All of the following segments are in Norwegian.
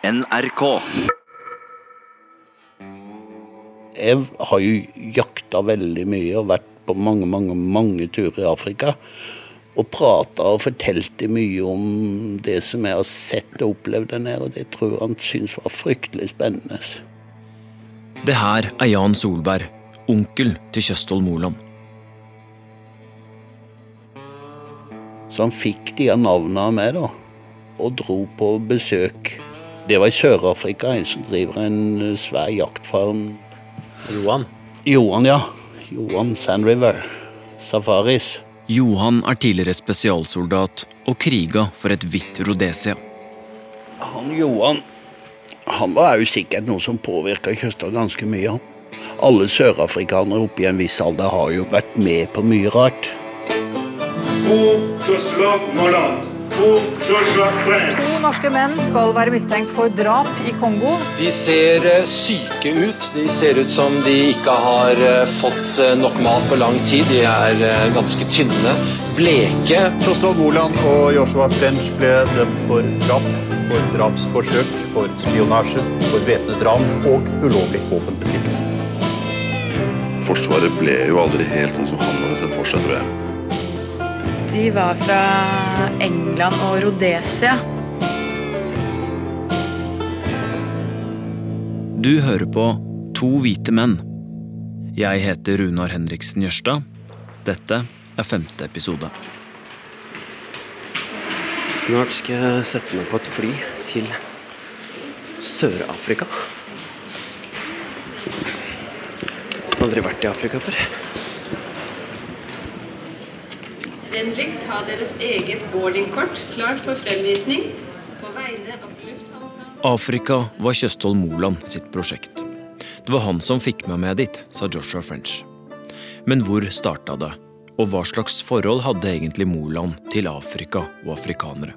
NRK. Jeg har jo jakta veldig mye og vært på mange, mange, mange turer i Afrika. Og prata og fortalte mye om det som jeg har sett og opplevd der nede. Og det tror jeg han syntes var fryktelig spennende. Det her er Jan Solberg, onkel til Kjøstholm Moland. Så han fikk de navnene av meg, da. Og dro på besøk. Det var i Sør-Afrika, en som driver en svær jaktfarm. Johan. Johan, ja. Johan Sand River. Safaris. Johan er tidligere spesialsoldat og kriga for et hvitt Rhodesia. Han Johan han var jo sikkert noe som påvirka Kjøstad ganske mye. Alle sørafrikanere oppe i en viss alder har jo vært med på mye rart. God Jocelyn Molland. To norske menn skal være mistenkt for drap i Kongo. De ser eh, syke ut. De ser ut som de ikke har eh, fått eh, nok mat på lang tid. De er ganske tynne, bleke. Kjostad Moland og Joshua French ble dømt for drap, for drapsforsøk, for spionasje, for væpnet ran og ulovlig våpenbesittelse. Forsvaret ble jo aldri helt sånn som han hadde sett for seg, tror jeg. De var fra England og Rhodesia. Du hører på To hvite menn. Jeg heter Runar Henriksen Jørstad. Dette er femte episode. Snart skal jeg sette meg på et fly til Sør-Afrika. Aldri vært i Afrika før. Vennligst ha deres eget boardingkort klart for fremvisning på vegne av Lufthansa. Afrika var Kjøstholm Moland sitt prosjekt. Det var han som fikk meg med dit, sa Joshua French. Men hvor starta det, og hva slags forhold hadde egentlig Moland til Afrika og afrikanere?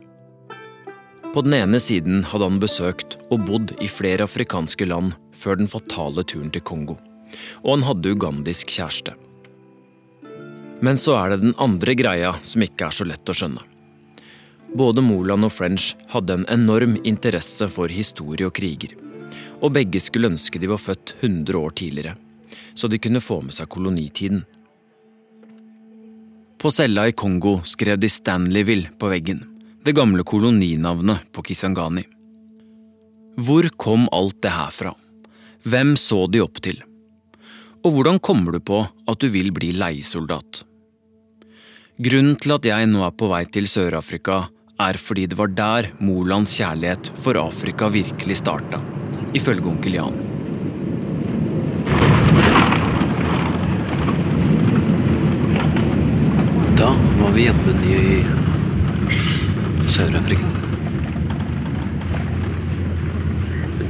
På den ene siden hadde han besøkt og bodd i flere afrikanske land før den fatale turen til Kongo, og han hadde ugandisk kjæreste. Men så er det den andre greia som ikke er så lett å skjønne. Både Moland og French hadde en enorm interesse for historie og kriger. Og begge skulle ønske de var født 100 år tidligere, så de kunne få med seg kolonitiden. På cella i Kongo skrev de Stanleyville på veggen, det gamle koloninavnet på Kisangani. Hvor kom alt det her fra? Hvem så de opp til? Og hvordan kommer du på at du vil bli leiesoldat? Grunnen til at jeg nå er på vei til Sør-Afrika, er fordi det var der Molands kjærlighet for Afrika virkelig starta, ifølge onkel Jan. Da var vi hjemme i Sør-Afrika.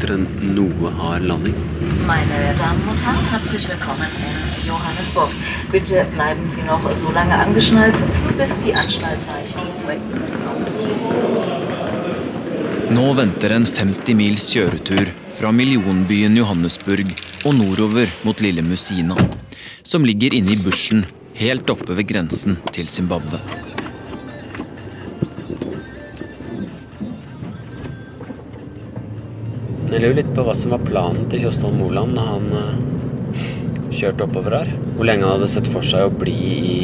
Etter en noe hard landing. Meine Damen und Herren, herzlich willkommen in Johannesburg. Bitte bleiben Sie noch so lange angeschnallt, bis die Anschnallzeichen Nå venter en 50 mils kjøretur fra millionbyen Johannesburg og nordover mot lille Musina, som ligger inne i bushen helt oppe ved grensen til Zimbabwe. Jeg lurer litt på hva som var planen til Kjostholm Moland da han uh, kjørte oppover her. Hvor lenge han hadde sett for seg å bli i,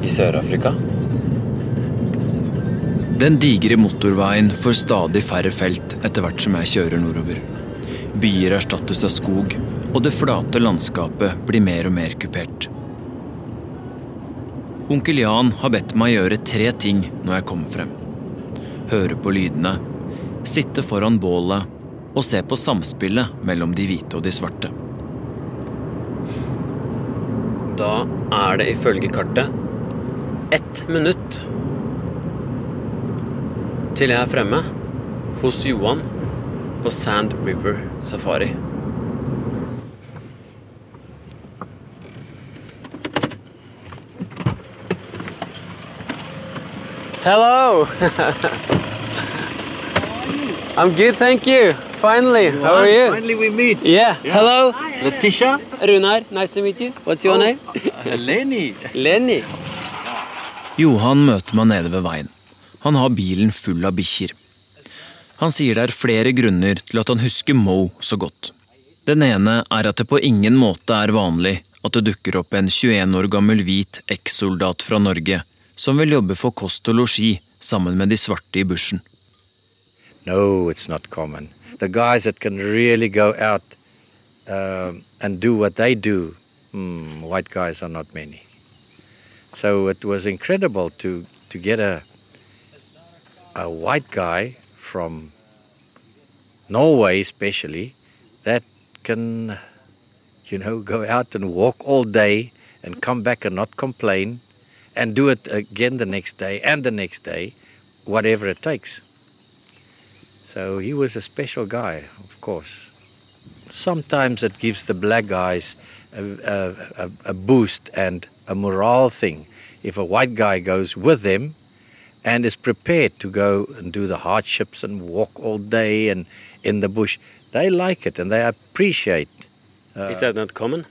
i Sør-Afrika. Den digre motorveien får stadig færre felt etter hvert som jeg kjører nordover. Byer erstattes av skog, og det flate landskapet blir mer og mer kupert. Onkel Jan har bedt meg gjøre tre ting når jeg kommer frem. Høre på lydene, sitte foran bålet og se på samspillet mellom de hvite og de svarte. Da er det ifølge kartet ett minutt til jeg er fremme hos Johan på Sand River Safari. Hello! I'm good, thank you. Finally, how are you? Finally we meet. Yeah. Hello. Letitia? Runar, nice to meet you. What's your Oh, name? Lenny. Lenny. Johan møter meg nede ved veien. Han har bilen full av bikkjer. Han sier det er flere grunner til at han husker Mo så godt. Den ene er at det på ingen måte er vanlig at det dukker opp en 21 år gammel hvit ekssoldat fra Norge som vil jobbe for kost og losji sammen med de svarte i bushen. No, it's not common. The guys that can really go out uh, and do what they do, hmm, white guys are not many. So it was incredible to, to get a, a white guy from Norway, especially, that can, you know, go out and walk all day and come back and not complain and do it again the next day and the next day, whatever it takes. So he was a special guy, of course. Sometimes it gives the black guys a, a, a, boost and a morale thing. If a white guy goes with them and is prepared to go and do the hardships and walk all day and in the bush, they like it and they appreciate. Uh, is that not common?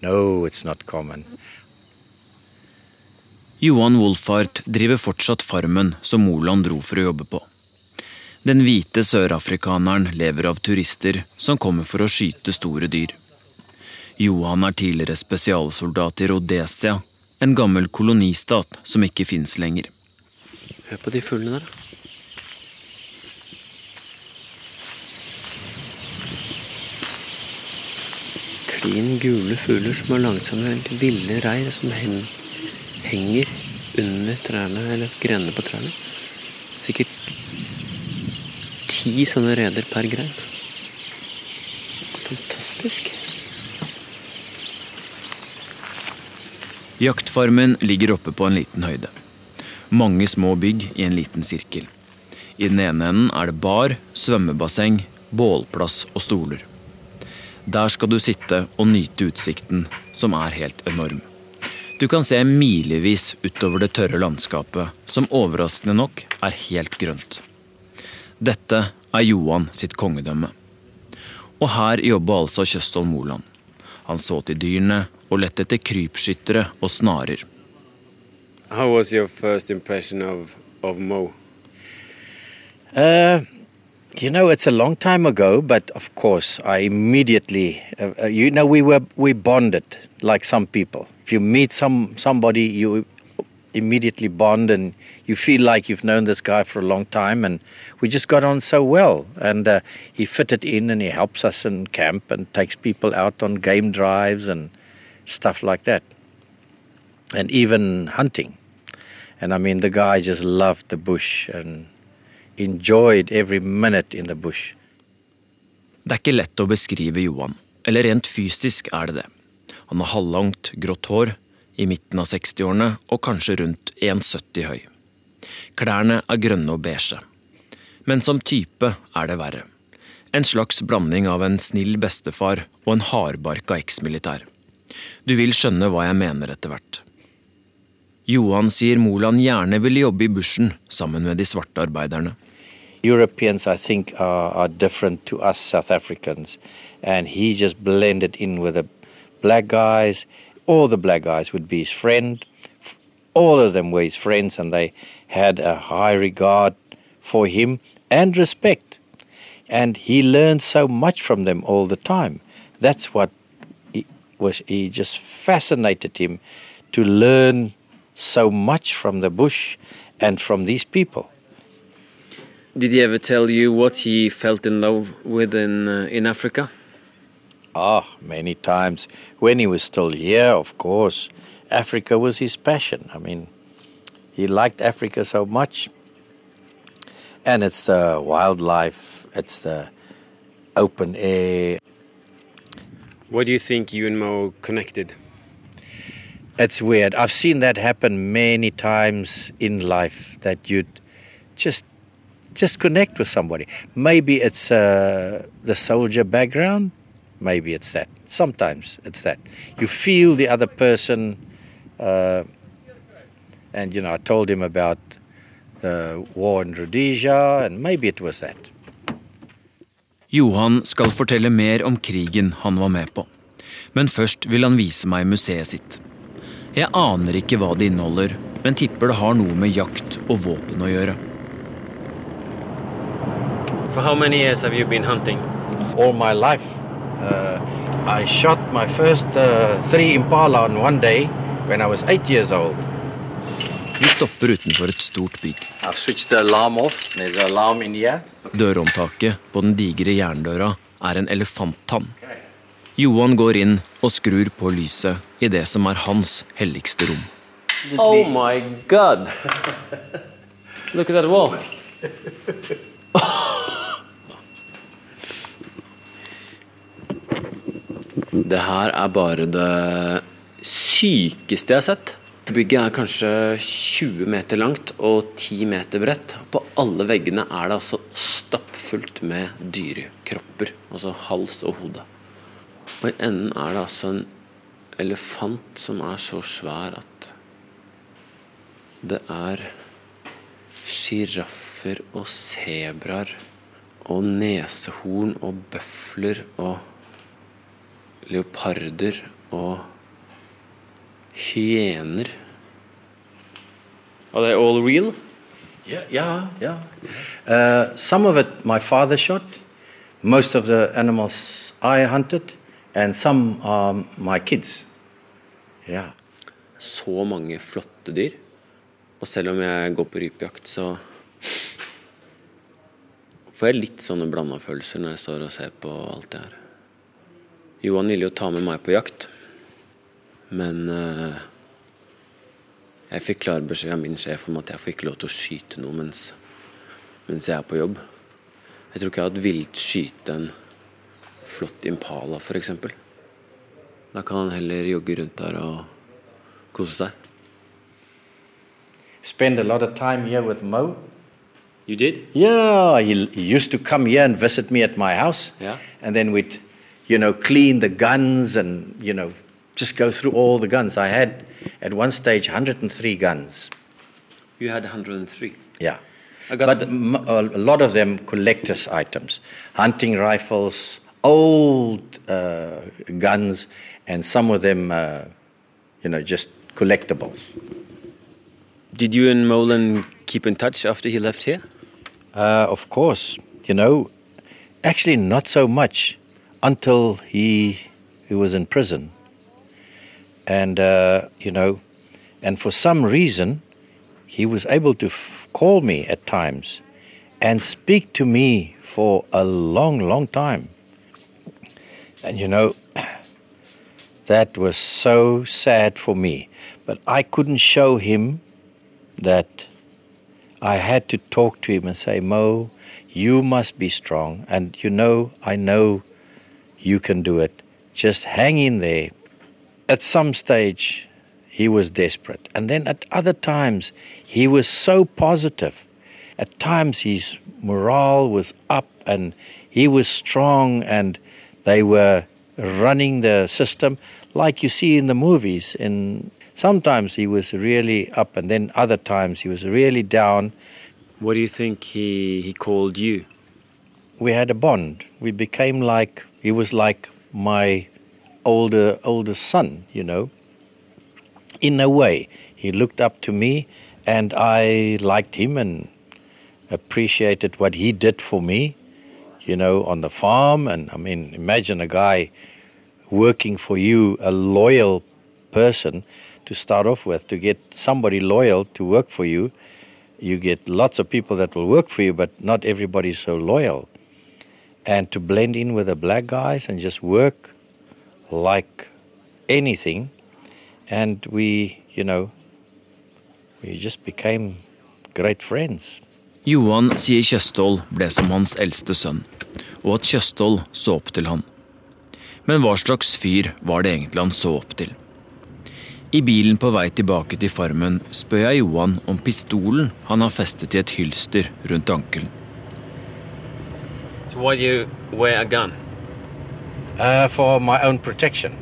No, it's not common. Johan Wolfart driver fortsatt farmen som Moland dro for å jobbe på. Den hvite sørafrikaneren lever av turister som kommer for å skyte store dyr. Johan er tidligere spesialsoldat i Rhodesia, en gammel kolonistat som ikke fins lenger. Hør på de fuglene der. Klin gule fugler som seg med ville reir som henger under trærne, eller grenene på trærne. Sikkert ti sånne reder per grein. Fantastisk. Jaktfarmen ligger oppe på en liten høyde. Mange små bygg i en liten sirkel. I den ene enden er det bar, svømmebasseng, bålplass og stoler. Der skal du sitte og nyte utsikten, som er helt enorm. Du kan se milevis utover det tørre landskapet, som overraskende nok er helt grønt. Dette er Johan sitt kongedømme. Og her jobba altså Kjøstholm Moland. Han så til dyrene og lette etter krypskyttere og snarer. How was your first impression of, of Mo? Uh, you know, it's a long time ago, but of course, I immediately, uh, uh you know, we were we bonded like some people. If you meet some somebody, you immediately bond and you feel like you've known this guy for a long time and we just got on so well. And uh, he fitted in and he helps us in camp and takes people out on game drives and stuff like that. And even hunting. And i mean the guy just loved the bush and enjoyed every minute in the bush. Det er ikke lett å beskrive Johan, eller rent fysisk er det det. Han har halvlangt, grått hår, i midten av 60-årene og kanskje rundt 1,70 høy. Klærne er grønne og beige. Men som type er det verre. En slags blanding av en snill bestefar og en hardbarka eksmilitær. Du vil skjønne hva jeg mener etter hvert. Johan sier Moland gjerne ville jobbe i bushen sammen med de svarte arbeiderne. Europeans, I think, are, are different to us South Africans, and he just blended in with the black. All the black guys would be his friend. All of them were his friends, and they had a high regard for him and respect. And he learned so much from them all the time. That's what he was. He just fascinated him to learn so much from the bush and from these people. Did he ever tell you what he felt in love with in uh, in Africa? Ah, many times. When he was still here, of course, Africa was his passion. I mean, he liked Africa so much. And it's the wildlife, it's the open air. What do you think you and Mo connected? It's weird. I've seen that happen many times in life that you'd just just connect with somebody. Maybe it's uh, the soldier background, maybe it's that. Sometimes it's that. You feel the other person, uh, and you know, I told him about the war in Rhodesia, and maybe it was that. Johan skal fortelle mer om krigen han var med på. Men først vil han vise meg museet sitt. Jeg aner ikke hva det inneholder, men tipper det har noe med jakt og våpen å gjøre. For how many years have you been hunting? All my life. Uh, I shot my first uh, three impala on one day when I was eight years old. Vi stopper utenfor et stort bygg. I've switched the alarm off. There's an alarm in here. Dørhåndtaket på den digre jerndøra er en elefanttann. Johan går inn og skrur på lyset i det som er hans helligste rom. Oh my god! Look at that wall. Det her er bare det sykeste jeg har sett. Bygget er kanskje 20 meter langt og 10 meter bredt. På alle veggene er det altså stappfullt med dyrekropper. Altså hals og hode. Og i enden er det altså en elefant som er så svær at det er sjiraffer og sebraer og nesehorn og bøfler og leoparder og hyener. Are they all real? Yeah, yeah, yeah. Uh, some of it my father shot. Most of the animals I hunted, and some are my kids. Yeah. Så mange flotte dyr. Og selv om jeg går på rypejakt, så får jeg litt sånne blanda følelser når jeg står og ser på alt det her. Johan ville jo ta med meg på jakt, men uh, jeg fikk klar beskjed av min sjef om at jeg får ikke lov til å skyte noe mens, mens jeg er på jobb. Jeg tror ikke jeg hadde villet skyte en flott impala, f.eks. Da kan han heller jogge rundt der og kose seg. Spend a lot of time here with Mo. You did? Yeah, he, he used to come here and visit me at my house. Yeah. And then we'd, you know, clean the guns and, you know, just go through all the guns. I had, at one stage, 103 guns. You had 103. Yeah. I got but m- a lot of them collector's items hunting rifles, old uh, guns, and some of them, uh, you know, just collectibles. Did you and Molan keep in touch after he left here? Uh, of course, you know, actually not so much until he he was in prison, and uh, you know, and for some reason, he was able to f- call me at times and speak to me for a long, long time. And you know, that was so sad for me, but I couldn't show him that I had to talk to him and say, Mo, you must be strong. And you know, I know you can do it. Just hang in there. At some stage, he was desperate. And then at other times, he was so positive. At times, his morale was up and he was strong, and they were running the system like you see in the movies. In sometimes he was really up, and then other times he was really down. What do you think he, he called you? We had a bond. We became like he was like my older older son, you know. In a way, he looked up to me, and I liked him and appreciated what he did for me, you know, on the farm. And I mean, imagine a guy working for you, a loyal person to start off with, to get somebody loyal to work for you. You get lots of people that will work for you, but not everybody's so loyal. And to blend in with the black guys and just work like anything. And we, you know, we just became great friends. Johan sier Kjøsthold ble som hans eldste sønn, og at Kjøsthold så opp til han. Men hva slags fyr var det egentlig han så opp til? I bilen på vei tilbake til farmen spør jeg Johan om pistolen han har festet i et hylster rundt ankelen. Why do you wear a gun? Uh, for my own protection.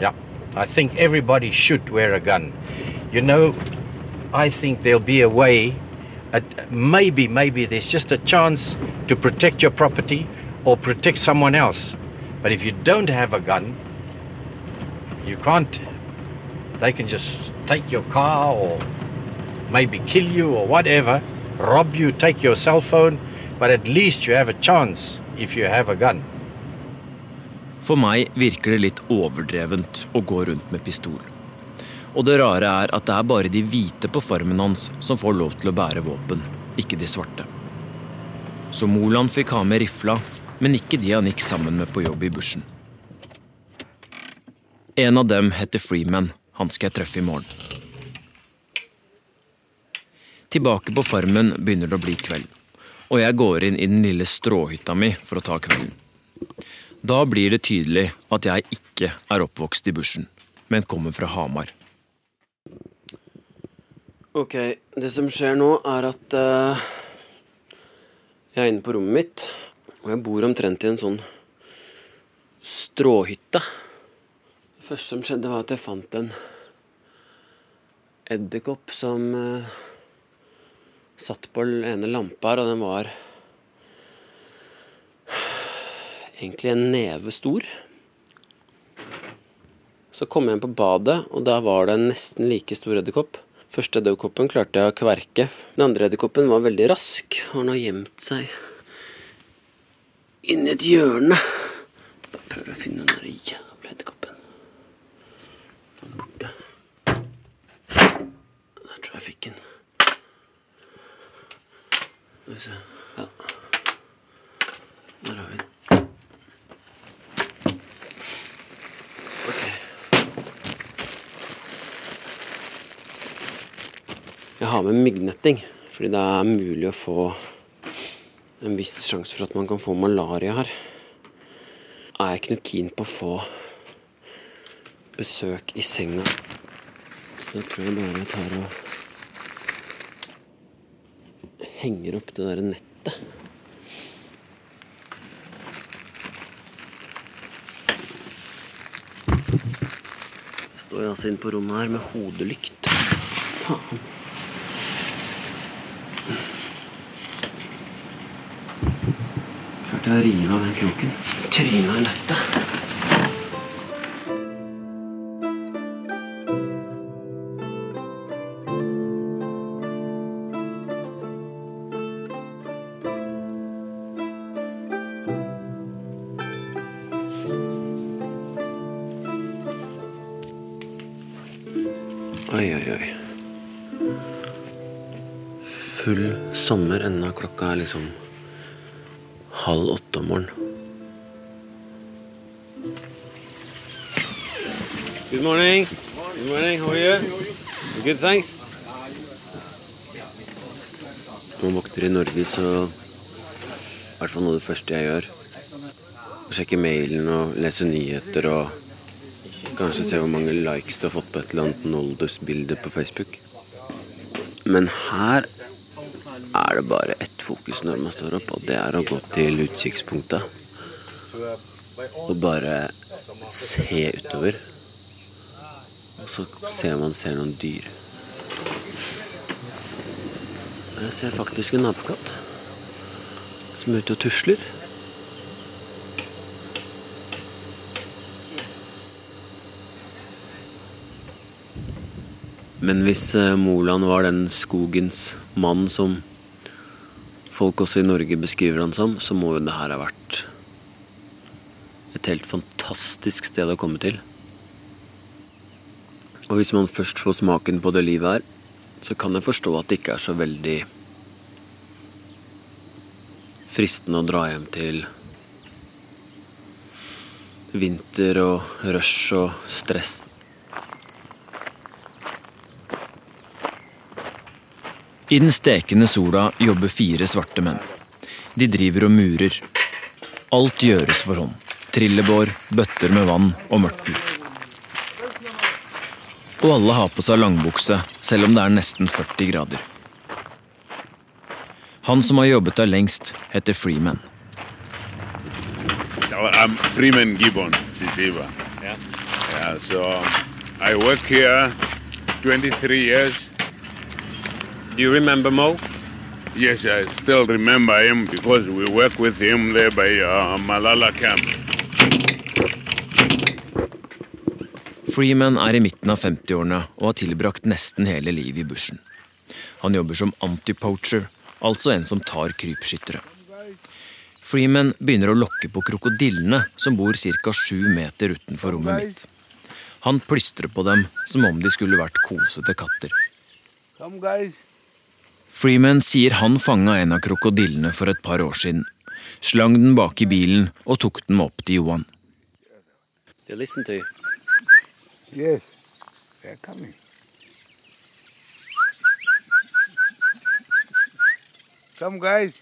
Yeah. I think everybody should wear a gun. You know, I think there'll be a way, uh, maybe, maybe there's just a chance to protect your property or protect someone else. But if you don't have a gun, you can't. They can just take your car or maybe kill you or whatever, rob you, take your cell phone, but at least you have a chance if you have a gun. For meg virker det litt overdrevent å gå rundt med pistol. Og det rare er at det er bare de hvite på farmen hans som får lov til å bære våpen, ikke de svarte. Så Moland fikk ha med rifla, men ikke de han gikk sammen med på jobb i bushen. En av dem heter Freeman. Han skal jeg treffe i morgen. Tilbake på farmen begynner det å bli kveld, og jeg går inn i den lille stråhytta mi for å ta kvelden. Da blir det tydelig at jeg ikke er oppvokst i bushen, men kommer fra Hamar. Ok, det som skjer nå, er at uh, jeg er inne på rommet mitt, og jeg bor omtrent i en sånn stråhytte. Det første som skjedde, var at jeg fant en edderkopp som eh, satt på den ene lampa her, og den var egentlig en neve stor. Så kom jeg inn på badet, og der var det en nesten like stor edderkopp. Første edderkoppen klarte jeg å kverke. Den andre edderkoppen var veldig rask, og han har gjemt seg inni et hjørne. Bare prøver å finne den jævla edderkoppen. Den er borte. Der tror jeg jeg fikk den. Skal vi se Ja. Der har vi den. Jeg har med myggnetting, fordi det er mulig å få en viss sjanse for at man kan få malaria her. Er jeg ikke noe keen på å få besøk i senga, så jeg tror jeg bare tar og henger opp det der nettet. Så står jeg altså inne på rommet her med hodelykt. Faen. Klarte jeg å rive av den kroken. Tryna i nettet. Full sommer ennå. Klokka er liksom halv åtte om morgenen. Good morning. Good morning. How are you? Good, thanks. Når man våkner i Norge, så i hvert fall noe av det første jeg gjør, å sjekke mailen og lese nyheter og kanskje se hvor mange likes du har fått på et eller annet Noldus-bilde på Facebook. Men her det bare ett fokus når man står opp, og det er å gå til utkikkspunktet. Og bare se utover. Og så ser man ser noen dyr. Jeg ser faktisk en nabokatt som er ute og tusler. Men hvis eh, Moland var den skogens mann som folk også i Norge beskriver han som, så må jo det her ha vært et helt fantastisk sted å komme til. Og hvis man først får smaken på det livet her, så kan jeg forstå at det ikke er så veldig fristende å dra hjem til vinter og rush og stress. I den stekende sola jobber fire svarte menn. De driver og murer. Alt gjøres for hånd. Trillebår, bøtter med vann og mørtel. Og alle har på seg langbukse, selv om det er nesten 40 grader. Han som har jobbet der lengst, heter Freeman. I'm Freeman Gibbon Sisiba. Yeah. Yeah. So I work here 23 years. Do you remember Mo? Yes, I still remember him because we work with him there by uh, Malala camp. Freeman er i midten av 50-årene og har tilbrakt nesten hele livet i bushen. Han jobber som anti-poacher, altså en som tar krypskyttere. Freeman begynner å lokke på krokodillene som bor ca. sju meter utenfor rommet mitt. Han plystrer på dem som om de skulle vært kosete katter. Come, guys. Freeman sier han fanga en av krokodillene for et par år siden. Slang den bak i bilen og tok den med opp til Johan. They listen to you. Yes, they're coming. Come, guys.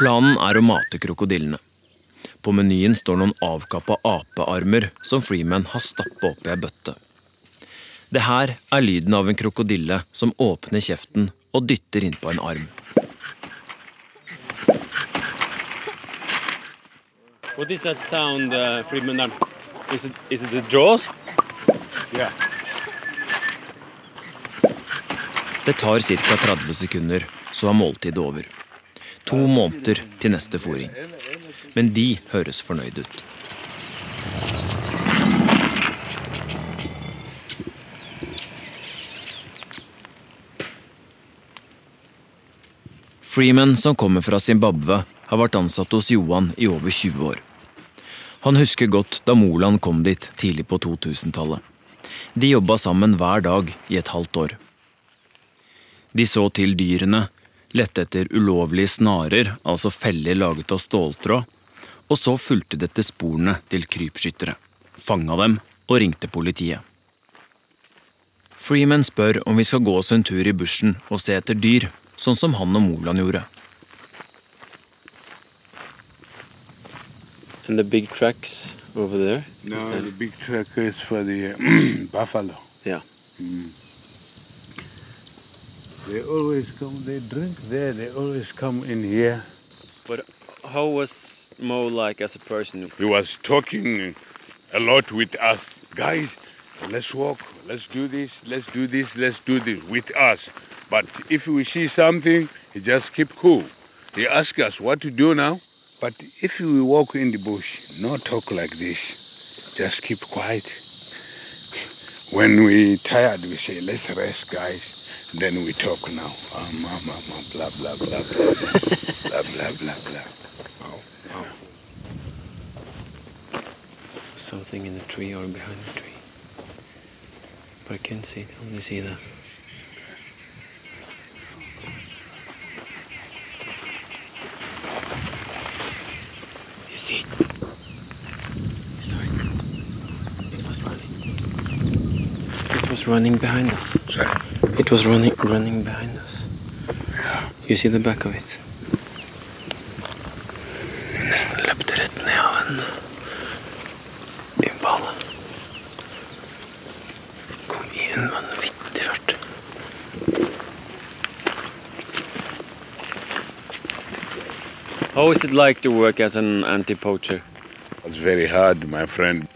Planen er å mate krokodillene. På menyen står noen avkappa apearmer som Freeman har stappa opp i ei bøtte. Det her er lyden av en krokodille som åpner kjeften og dytter innpå en arm. What is that sound, uh, Friedman? Is it, is it the jaws? Yeah. Det tar ca. 30 sekunder, så er måltidet over. To måneder til neste fòring. Men de høres fornøyde ut. Freeman, som kommer fra Zimbabwe, har vært ansatt hos Johan i over 20 år. Han husker godt da Moland kom dit tidlig på 2000-tallet. De jobba sammen hver dag i et halvt år. De så til dyrene, lette etter ulovlige snarer, altså feller laget av ståltråd, og så fulgte de etter sporene til krypskyttere, fanga dem og ringte politiet. Freeman spør om vi skal gå oss en tur i bushen og se etter dyr, sånn som han og Moland gjorde. And the big tracks over there? No, the big truck is for the buffalo. Yeah. Mm. They always come, they drink there, they always come in here. But how was Mo like as a person? He was talking a lot with us. Guys, let's walk, let's do this, let's do this, let's do this with us. But if we see something, he just keep cool. He ask us what to do now. But if we walk in the bush, no talk like this. Just keep quiet. When we tired, we say, let's rest, guys. Then we talk now. Um, blah, blah, blah, blah, blah, blah, blah, blah. Something in the tree or behind the tree. But I can't see, only see that. You see it? You saw it? It was running. It was running behind us. It was running, running behind us. You see the back of it? Nesten løpte rett ned av en impala. Kom i en vanvittig fart. How is it like to work as an anti-poacher? It's very hard, my friend.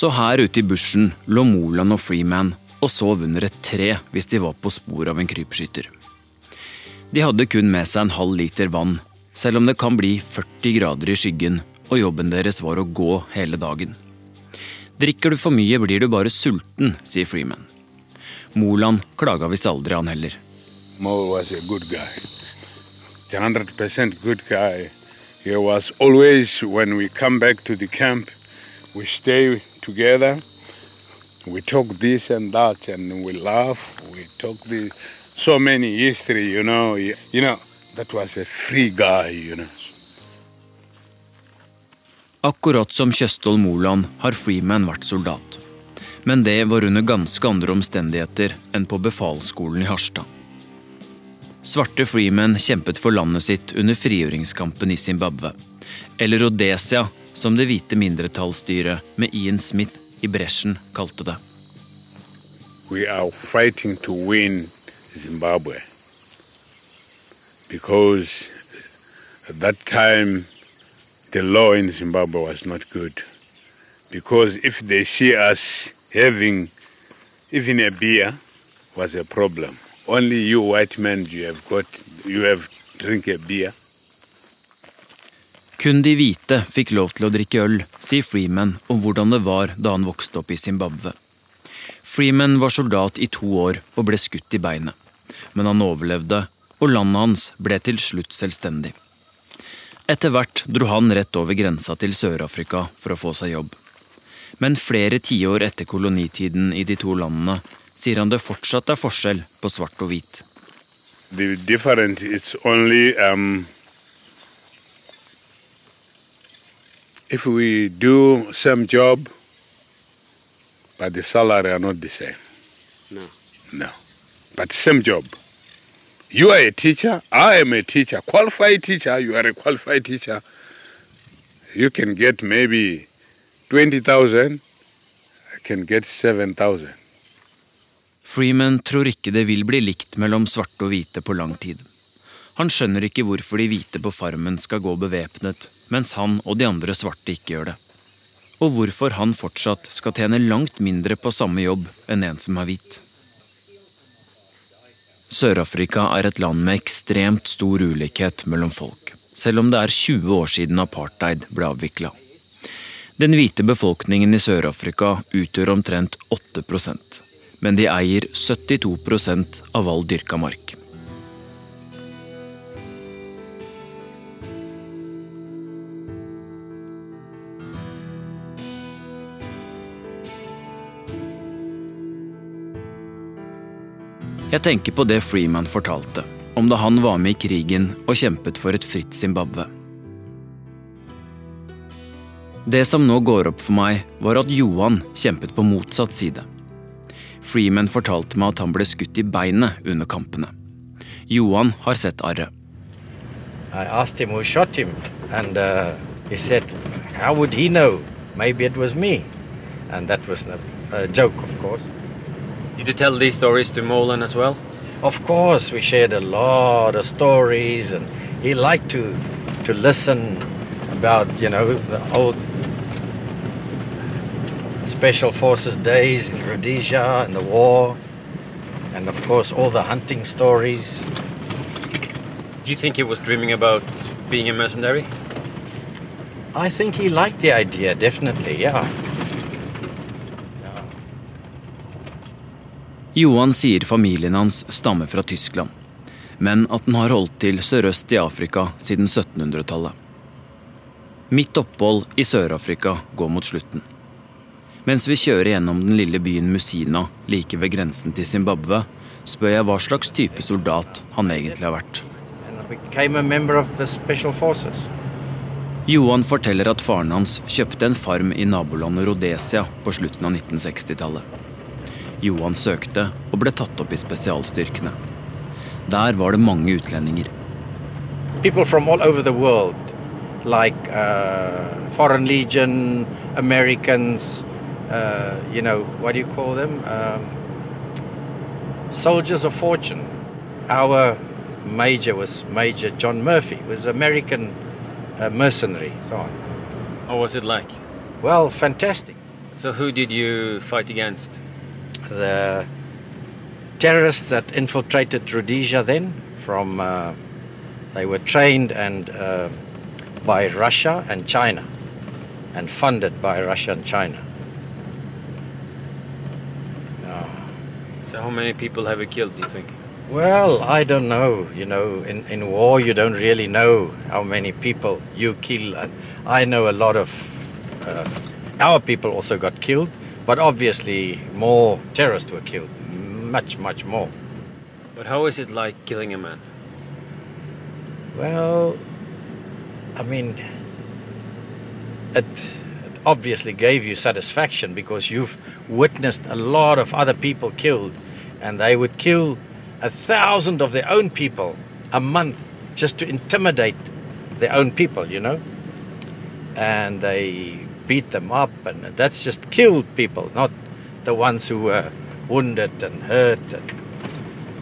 Så her ute i bushen lå Moland og Freeman og sov under et tre hvis de var på spor av en krypskytter. De hadde kun med seg en halv liter vann, selv om det kan bli 40 grader i skyggen og jobben deres var å gå hele dagen. Drikker du for mye, blir du bare sulten, sier Freeman. Moland klaga visst aldri, han heller. Mo was a good guy. The 100% good guy. He was always, when we come back to the camp, we stay together. We talk this and that, and we laugh. We talk this. so many history, you know. You know, that was a free guy, you know. Akkurat som Kjøstol Moland har Freeman vært soldat. Men det var under ganske andre omstendigheter enn på befalsskolen i Harstad. Svarte Freeman kjempet for landet sitt under frigjøringskampen i Zimbabwe. Eller Rhodesia, som det hvite mindretallsstyret med Ian Smith i bresjen kalte det. We are fighting to win Zimbabwe because at that time the law in Zimbabwe was not good. Because if they see us having even a beer was a problem. Only you white men you have got you have drink a beer. Kun de hvite fikk lov til å drikke øl, sier Freeman om hvordan det var da han vokste opp i Zimbabwe. Freeman var soldat i to år og ble skutt i beinet. men han overlevde, og landet hans ble til slutt selvstendig. Etter hvert dro han rett over grensa til Sør-Afrika for å få seg jobb. Men flere tiår etter kolonitiden i de to landene sier han det fortsatt er forskjell på svart og hvit. The difference is only um, if we do same job, but the salary are not the same. No. No, but same job. You are a teacher. I am a teacher. Qualified teacher. You are a qualified teacher. You can get maybe twenty thousand. I can get seven thousand. Freeman tror ikke det vil bli likt mellom svarte og hvite på lang tid. Han skjønner ikke hvorfor de hvite på farmen skal gå bevæpnet, mens han og de andre svarte ikke gjør det. Og hvorfor han fortsatt skal tjene langt mindre på samme jobb enn en som er hvit. Sør-Afrika er et land med ekstremt stor ulikhet mellom folk, selv om det er 20 år siden apartheid ble avvikla. Den hvite befolkningen i Sør-Afrika utgjør omtrent 8% men de eier 72 av all dyrka mark. Jeg tenker på det Freeman fortalte, om da han var med i krigen og kjempet for et fritt Zimbabwe. Det som nå går opp for meg, var at Johan kjempet på motsatt side. Freeman fortalte meg at han ble skutt i beinet under kampene. Johan har sett arret. I asked him who shot him, and uh, he said, How would he know? Maybe it was me. And that was a, joke, of course. Did you tell these stories to Molan as well? Of course, we shared a lot of stories, and he liked to to listen about you know the old special forces days in Rhodesia and the war, and of course all the hunting stories. Do you think he was dreaming about being a mercenary? I think he liked the idea, definitely, yeah. Johan sier familien hans stammer fra Tyskland, men at den har holdt til sørøst i Afrika siden 1700-tallet. Mitt opphold i Sør-Afrika går mot slutten. Mens vi kjører gjennom den lille byen Musina like ved grensen til Zimbabwe, spør jeg hva slags type soldat han egentlig har vært. Johan forteller at faren hans kjøpte en farm i nabolandet Rhodesia på slutten av 1960-tallet. Johan søkte og ble tatt opp i spesialstyrkene. Der var det mange utlendinger. People from all over the world, like uh, Foreign Legion, Americans, uh, you know, what do you call them? Um, soldiers of fortune. Our major was Major John Murphy, was American uh, mercenary, so on. What was it like? Well, fantastic. So who did you fight against? The terrorists that infiltrated Rhodesia then from uh, they were trained and uh, by Russia and China and funded by Russia and China. So how many people have you killed, do you think? Well, I don't know. You know, in, in war, you don't really know how many people you kill. I know a lot of uh, our people also got killed, but obviously more terrorists were killed. Much, much more. But how is it like killing a man? Well, I mean, it, it obviously gave you satisfaction because you've witnessed a lot of other people killed, and they would kill a thousand of their own people a month just to intimidate their own people, you know? And they beat them up, and that's just killed people, not the ones who were wounded and hurt. And,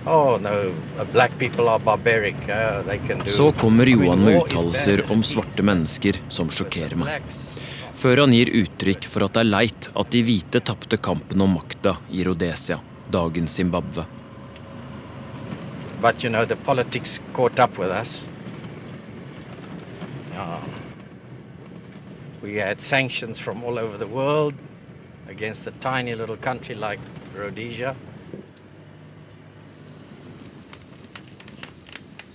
oh no, black people are barbaric. Uh, they can do. Så kommer Johan med uttalelser om svarte mennesker som sjokkerer meg. Før han gir uttrykk for at det er leit at de hvite tapte kampen om makta i Rhodesia, dagens Zimbabwe. But you know, the politics caught up with us. Yeah. We had sanctions from all over the world against a tiny little country like Rhodesia.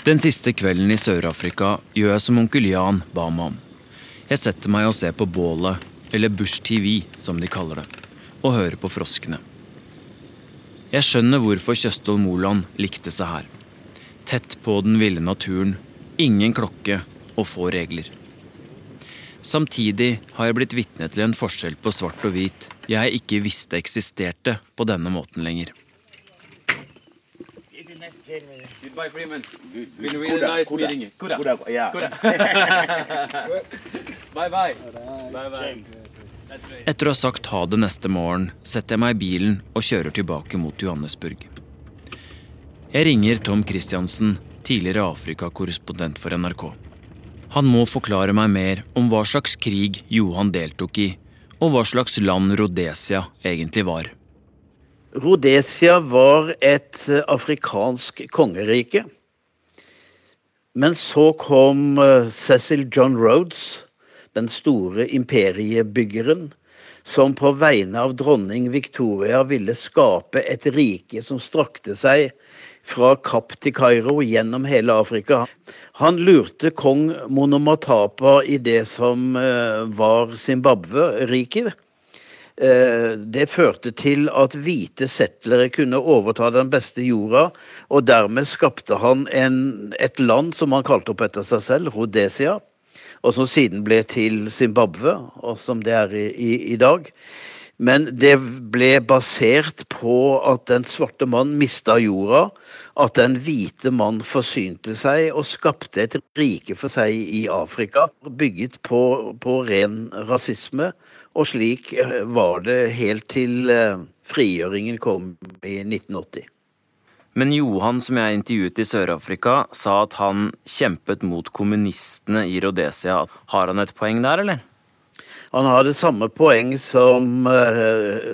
Den siste kvelden i Sør-Afrika gjør jeg som onkel Jan ba meg om. Jeg setter meg og ser på bålet, eller Bush TV som de kaller det, og hører på froskene. Jeg skjønner hvorfor Kjøstholm Moland likte seg her. Tett på den ville naturen, ingen klokke og få regler. Samtidig har jeg blitt vitne til en forskjell på svart og hvit jeg ikke visste eksisterte på denne måten lenger. Goodbye, Freeman. Been really Kuda, nice kuda. meeting you. Kuda. Kuda, yeah. Kuda. bye bye. Bye bye. Etter å ha sagt ha det neste morgen, setter jeg meg i bilen og kjører tilbake mot Johannesburg. Jeg ringer Tom Christiansen, tidligere Afrikakorrespondent for NRK. Han må forklare meg mer om hva slags krig Johan deltok i, og hva slags land Rhodesia egentlig var. Rhodesia var et eh, afrikansk kongerike. Men så kom eh, Cecil John Rhodes, den store imperiebyggeren, som på vegne av dronning Victoria ville skape et rike som strakte seg fra Kapp til Kairo gjennom hele Afrika. Han lurte kong Monomatapa i det som eh, var Zimbabwe-riket. Eh, Det førte til at hvite settlere kunne overta den beste jorda, og dermed skapte han en, et land som han kalte opp etter seg selv, Rhodesia, og som siden ble til Zimbabwe, og som det er i, i, i dag. Men det ble basert på at den svarte mann mista jorda, at den hvite mann forsynte seg og skapte et rike for seg i Afrika, bygget på, på ren rasisme. Og slik eh, var det helt til eh, frigjøringen kom i 1980. Men Johan, som jeg intervjuet i Sør-Afrika, sa at han kjempet mot kommunistene i Rhodesia. Har han et poeng der, eller? Han har det samme poeng som eh,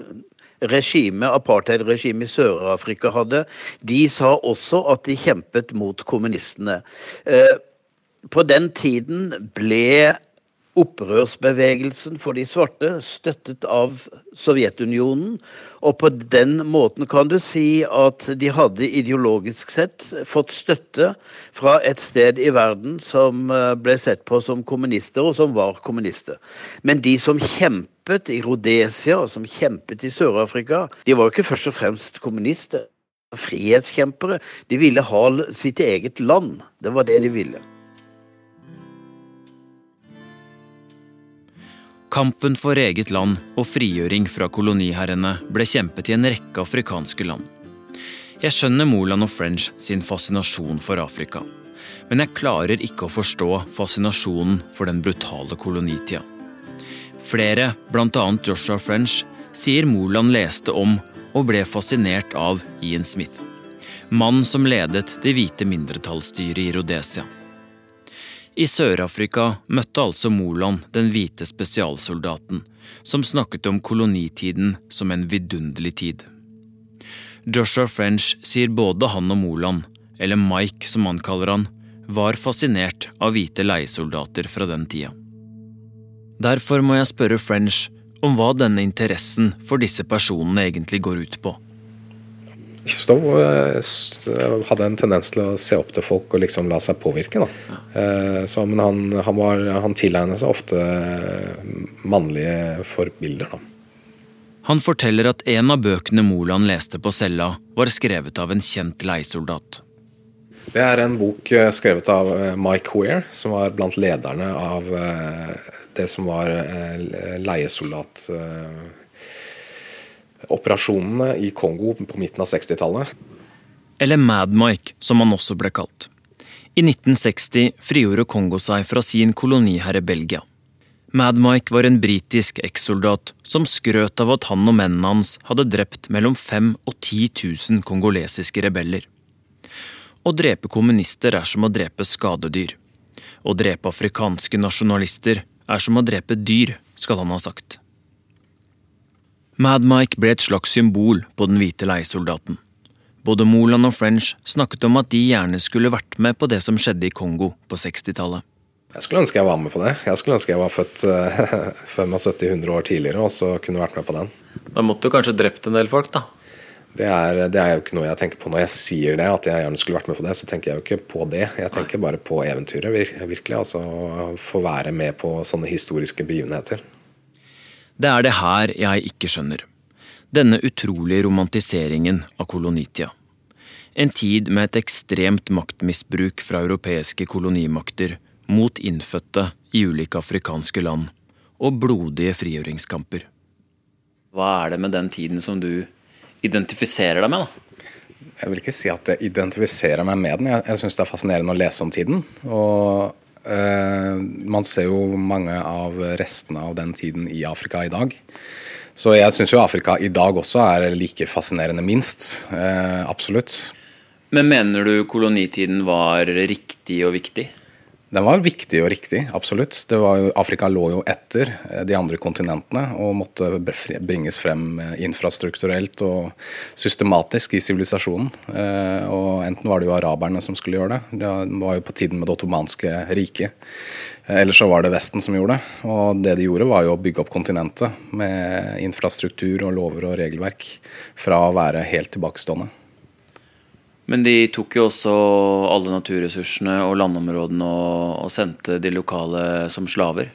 regimet, apartheid-regimet i Sør-Afrika hadde. De sa også at de kjempet mot kommunistene. Eh, på den tiden ble opprørsbevegelsen for de svarte støttet av Sovjetunionen. Og på den måten kan du si at de hadde ideologisk sett fått støtte fra et sted i verden som eh, ble sett på som kommunister, og som var kommunister. Men de som kjempet i Rhodesia, og som kjempet i Sør-Afrika, de var jo ikke først og fremst kommunister. Frihetskjempere. De ville ha sitt eget land. Det var det de ville. Kampen for eget land og frigjøring fra koloniherrene ble kjempet i en rekke afrikanske land. Jeg skjønner Moland og French sin fascinasjon for Afrika, men jeg klarer ikke å forstå fascinasjonen for den brutale kolonitida. Flere, bl.a. Joshua French, sier Moland leste om og ble fascinert av Ian Smith, mannen som ledet det hvite mindretallsstyret i Rhodesia. I Sør-Afrika møtte altså Moland den hvite spesialsoldaten, som snakket om kolonitiden som en vidunderlig tid. Joshua French sier både han og Moland, eller Mike som han kaller han, var fascinert av hvite leiesoldater fra den tida. Derfor må jeg spørre French om hva denne interessen for disse personene egentlig går ut på. Kjøstov hadde en tendens til å se opp til folk og liksom la seg påvirke. Da. Ja. Så, men han, han, var, han tilegnet seg ofte mannlige forbilder. Da. Han forteller at en av bøkene Moland leste på cella, var skrevet av en kjent leiesoldat. Det er en bok eh, skrevet av eh, Mike Weir, som var blant lederne av eh, det som var eh, leiesoldat-operasjonene i Kongo på midten av 60-tallet. Eller Mad Mike, som han også ble kalt. I 1960 frigjorde Kongo seg fra sin koloniherre Belgia. Mad Mike var en britisk ekssoldat som skrøt av at han og mennene hans hadde drept mellom 5 og 10 000 kongolesiske rebeller. Å drepe kommunister er som å drepe skadedyr. Å drepe afrikanske nasjonalister er som å drepe dyr, skal han ha sagt. Mad Mike ble et slags symbol på den hvite leiesoldaten. Både Moland og French snakket om at de gjerne skulle vært med på det som skjedde i Kongo på 60-tallet. Jeg skulle ønske jeg var med på det. Jeg skulle ønske jeg var født uh, 75-100 år tidligere og så kunne vært med på den. Da måtte du kanskje drept en del folk, da? Det er, det er jo ikke noe jeg tenker på når jeg sier det, at jeg gjerne skulle vært med på det. Så tenker jeg jo ikke på det. Jeg tenker bare på eventyret, virkelig. Altså få være med på sånne historiske begivenheter. Det er det her jeg ikke skjønner. Denne utrolige romantiseringen av kolonitida. En tid med et ekstremt maktmisbruk fra europeiske kolonimakter mot innfødte i ulike afrikanske land, og blodige frigjøringskamper. Hva er det med den tiden som du identifiserer deg med? da? Jeg vil ikke si at jeg identifiserer meg med den. Jeg, jeg syns det er fascinerende å lese om tiden. Og man ser jo mange av restene av den tiden i Afrika i dag. Så jeg syns jo Afrika i dag også er like fascinerende, minst. Eh, absolutt. Men mener du kolonitiden var riktig og viktig? Den var viktig og riktig, absolutt. Jo, Afrika lå jo etter eh, de andre kontinentene og måtte bringes frem eh, infrastrukturelt og systematisk i sivilisasjonen. Eh, og enten var det jo araberne som skulle gjøre det, det var jo på tiden med det ottomanske riket. Eller så var det Vesten som gjorde det. Og det de gjorde, var jo å bygge opp kontinentet med infrastruktur og lover og regelverk fra å være helt tilbakestående. Men de tok jo også alle naturressursene og landområdene og, og sendte de lokale som slaver.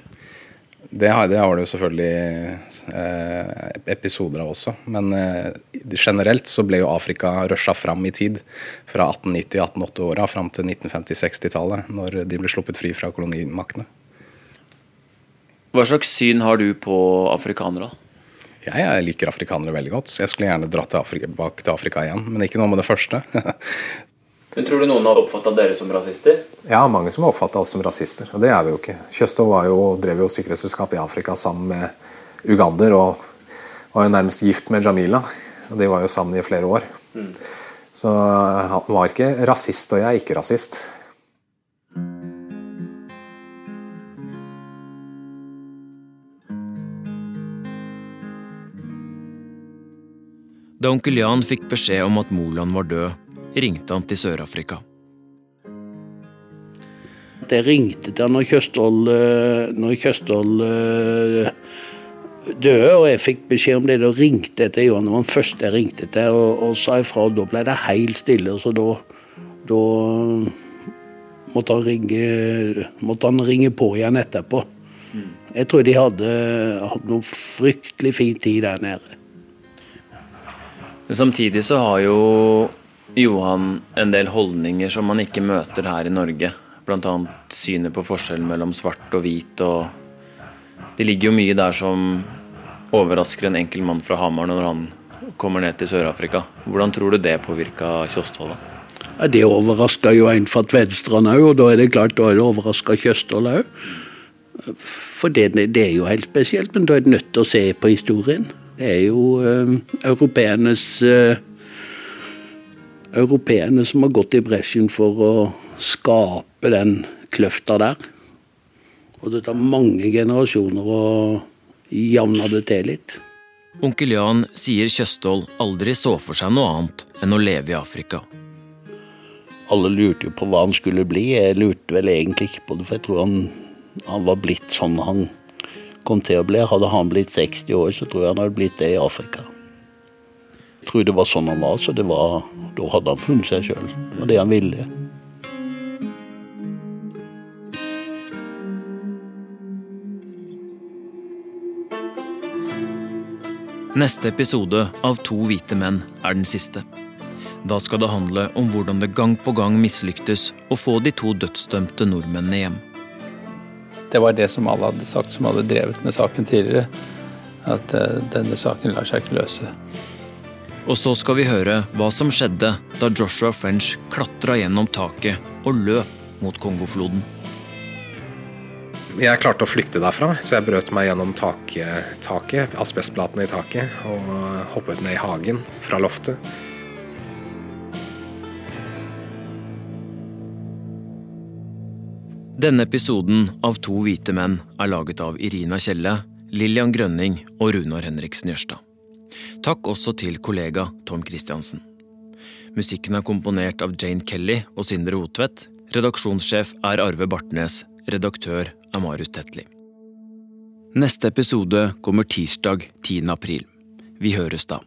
Det har, det har jo selvfølgelig eh, episoder av også. Men eh, generelt så ble jo Afrika rusha fram i tid. Fra 1890-1880-åra fram til 1950-60-tallet, når de ble sluppet fri fra kolonimaktene. Hva slags syn har du på afrikanere? Jeg liker afrikanere veldig godt. så Jeg skulle gjerne dratt tilbake til Afrika igjen, men ikke noe med det første. men Tror du noen har oppfatta dere som rasister? Ja, mange som har oppfatta oss som rasister. Og det er vi jo ikke. Kjøstov drev jo sikkerhetsselskap i Afrika sammen med Ugander og var jo nærmest gift med Jamila. Og de var jo sammen i flere år. Mm. Så han var ikke rasist, og jeg er ikke rasist. Da onkel Jan fikk beskjed om at Moland var død, ringte han til Sør-Afrika. Det ringte til når Kjøstvold, eh, når eh, døde, og jeg fikk beskjed om det. Da ringte jeg til Johan, det var den første jeg ringte til, og, og sa ifra. og Da ble det helt stille. så da, da måtte, han ringe, måtte han ringe på igjen etterpå. Mm. Jeg tror de hadde hatt noe fryktelig fin tid der nede. Men samtidig så har jo Johan en del holdninger som man ikke møter her i Norge. Bl.a. synet på forskjellen mellom svart og hvit. og Det ligger jo mye der som overrasker en enkel mann fra Hamar når han kommer ned til Sør-Afrika. Hvordan tror du det påvirka Kjostholm? Ja, det overraska jo en fra Tvedestrand òg, og da er det klart da er det overraska Kjøstholm òg. For det, det, er jo helt spesielt, men da er du nødt til å se på historien. Det er jo uh, europeernes uh, Europeerne som har gått i bresjen for å skape den kløfta der. Og det tar mange generasjoner å javne det til litt. Onkel Jan sier Kjøstholm aldri så for seg noe annet enn å leve i Afrika. Alle lurte jo på hva han skulle bli. Jeg lurte vel egentlig ikke på det, for jeg tror han, han var blitt sånn han kom til å bli. Hadde han blitt 60 år, så tror jeg han hadde blitt det i Afrika. Jeg tror det var sånn han var, så var, da hadde han funnet seg sjøl. Det var det han ville. Neste episode av To hvite menn er den siste. Da skal det handle om hvordan det gang på gang mislyktes å få de to dødsdømte nordmennene hjem. Det var det som alle hadde sagt som hadde drevet med saken tidligere. At uh, denne saken lar seg ikke løse. Og så skal vi høre hva som skjedde da Joshua French klatra gjennom taket og løp mot Kongofloden. Jeg klarte å flykte derfra, så jeg brøt meg gjennom taket, taket asbestplatene i taket, og hoppet ned i hagen fra loftet. Denne episoden av To hvite menn er laget av Irina Kjelle, Lillian Grønning og Runar Henriksen Jørstad. Takk også til kollega Tom Christiansen. Musikken er komponert av Jane Kelly og Sindre Hotvedt. Redaksjonssjef er Arve Bartnes. Redaktør er Marius Tetli. Neste episode kommer tirsdag 10. april. Vi høres da.